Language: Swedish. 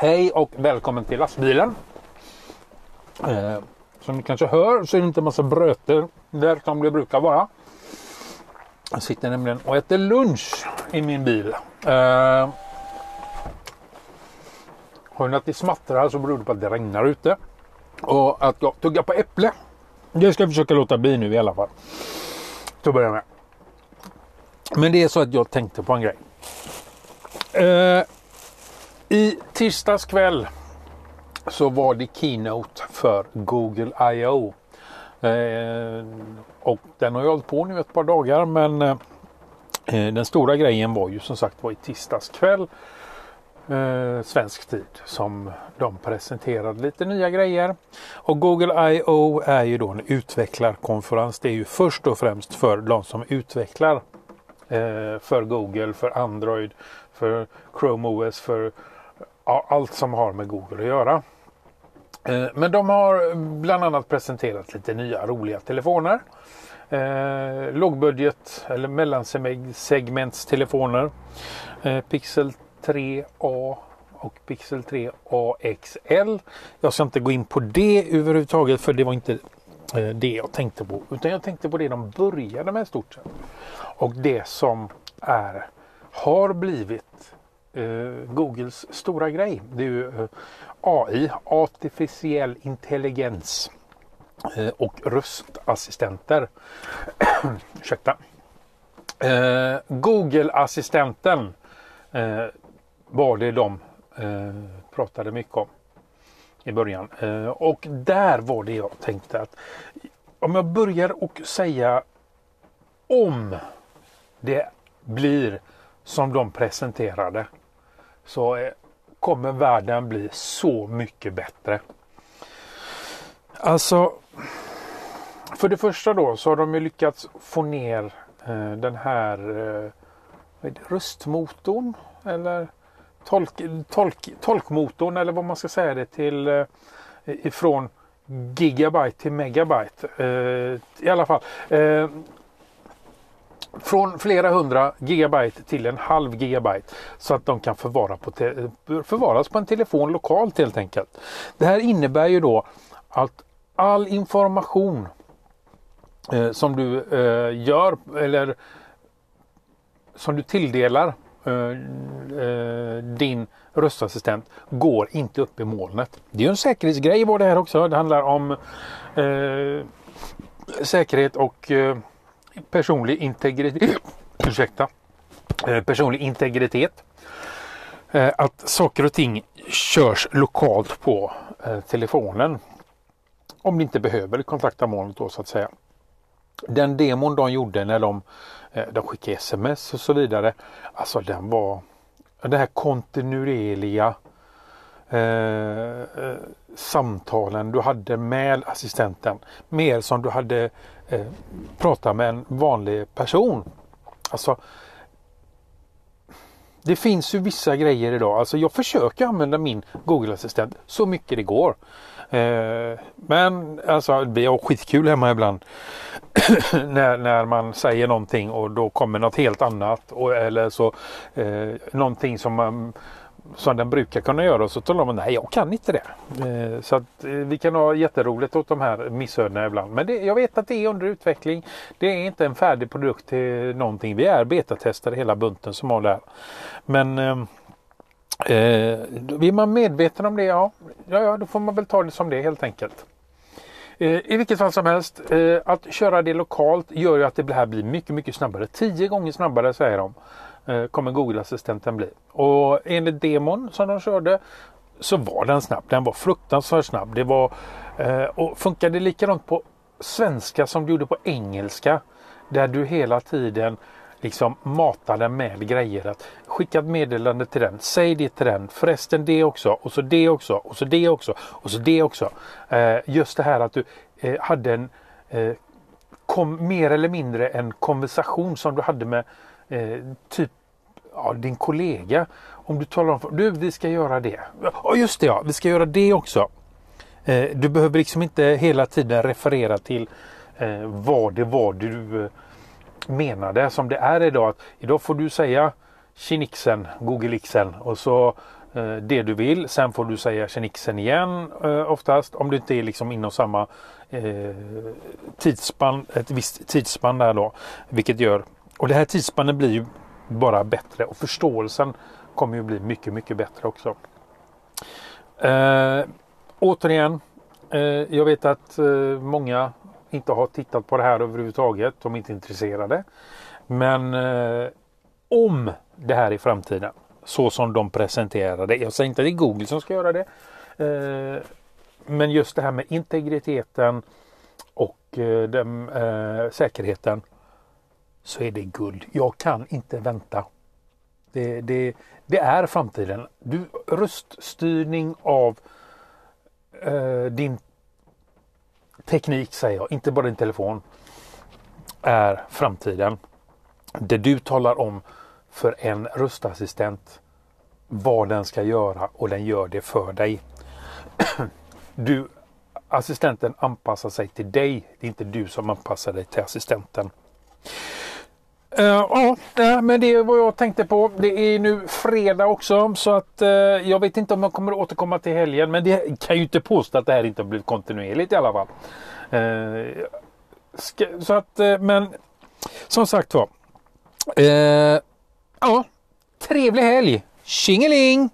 Hej och välkommen till lastbilen. Eh, som ni kanske hör så är det inte en massa bröter där som det brukar vara. Jag sitter nämligen och äter lunch i min bil. Eh, Hör ni att det smattrar så beror det på att det regnar ute. Och att jag tuggar på äpple. Det ska jag försöka låta bli nu i alla fall. Till att börja med. Men det är så att jag tänkte på en grej. Eh, i tisdags kväll så var det keynote för Google I.O. Eh, och den har ju hållit på nu ett par dagar men eh, den stora grejen var ju som sagt var i tisdags kväll eh, svensk tid som de presenterade lite nya grejer. Och Google I.O. är ju då en utvecklarkonferens. Det är ju först och främst för de som utvecklar eh, för Google, för Android, för Chrome OS, för ja, allt som har med Google att göra. Eh, men de har bland annat presenterat lite nya roliga telefoner. Eh, lågbudget eller mellansegmentstelefoner. Eh, Pixel 3A och Pixel 3 AXL. Jag ska inte gå in på det överhuvudtaget för det var inte eh, det jag tänkte på. Utan jag tänkte på det de började med stort sett. Och det som är, har blivit Eh, Googles stora grej. Det är ju eh, AI, artificiell intelligens eh, och röstassistenter. Ursäkta. Eh, Google-assistenten eh, var det de eh, pratade mycket om i början. Eh, och där var det jag tänkte att om jag börjar och säga om det blir som de presenterade så eh, kommer världen bli så mycket bättre. Alltså, för det första då så har de ju lyckats få ner eh, den här eh, röstmotorn eller tolk, tolk, tolkmotorn eller vad man ska säga det till eh, ifrån gigabyte till megabyte. Eh, I alla fall. Eh, från flera hundra gigabyte till en halv gigabyte så att de kan förvara på förvaras på en telefon lokalt helt enkelt. Det här innebär ju då att all information eh, som du eh, gör eller som du tilldelar Eh, eh din röstassistent går inte upp i molnet. Det är ju en säkerhetsgrej var det här också. Det handlar om eh, säkerhet och eh, personlig integritet. Ursäkta. Eh, personlig integritet. Eh, att saker och ting körs lokalt på eh, telefonen. Om det inte behöver kontakta molnet då så att säga. Den demon de gjorde när de de skickade sms och så vidare. Alltså den var det här kontinuerliga eh, samtalen du hade med assistenten. Mer som du hade eh, med en vanlig person. Alltså det finns ju vissa grejer idag. Alltså jag försöker använda min Google-assistent så mycket det går. Eh, men alltså vi har skitkul hemma ibland. när, när man säger någonting och då kommer något helt annat. Och, eller så eh, någonting som man som den brukar kunna göra och så talar man nej jag kan inte det. Eh, så att eh, vi kan ha jätteroligt åt de här missödena ibland. Men det, jag vet att det är under utveckling. Det är inte en färdig produkt till någonting. Vi är betatestare hela bunten som har det här. Men eh, eh, är man medveten om det, ja, ja, ja, då får man väl ta det som det helt enkelt. Eh, I vilket fall som helst, eh, att köra det lokalt gör ju att det här blir mycket, mycket snabbare. Tio gånger snabbare säger de Eh, kommer Google-assistenten bli. Och enligt demon som de körde så var den snabb. Den var fruktansvärt snabb. Det var, eh, och funkade likadant på svenska som det gjorde på engelska. Där du hela tiden liksom mata den med grejer. Att skicka ett meddelande till den, säg det till den, förresten det också och så det också och så det också och så det också. Eh, just det här att du eh, hade en eh, kom, mer eller mindre en konversation som du hade med eh, typ ja, din kollega. Om du talar om, du vi ska göra det. Ja just det ja, vi ska göra det också. Eh, du behöver liksom inte hela tiden referera till eh, vad det var du eh, menade som det är idag. Att idag får du säga Kinixen, Google och så eh, det du vill. Sen får du säga tjenixen igen eh, oftast om du inte är liksom inom samma tidsspann, ett visst tidsspann där då. Vilket gör, och det här tidsspannet blir ju bara bättre och förståelsen kommer ju bli mycket, mycket bättre också. Eh, återigen, eh, jag vet att eh, många inte har tittat på det här överhuvudtaget. De är inte intresserade. Men eh, om det här i framtiden så som de presenterar det. Jag säger inte att det är Google som ska göra det. Eh, men just det här med integriteten och eh, den, eh, säkerheten så är det guld. Jag kan inte vänta. Det, det, det är framtiden. Du, röststyrning av eh, din teknik säger jag, inte bara din telefon, är framtiden. Det du talar om för en röstassistent vad den ska göra och den gör det för dig. Du, assistenten anpassar sig till dig. Det är inte du som anpassar dig till assistenten. Eh, ja, men det är vad jag tänkte på. Det är nu fredag också så att eh, jag vet inte om jag kommer återkomma till helgen. Men det kan ju inte påstå att det här inte har blivit kontinuerligt i alla fall. Eh, så att, men som sagt var. ja, trevlig helg! Tjingeling!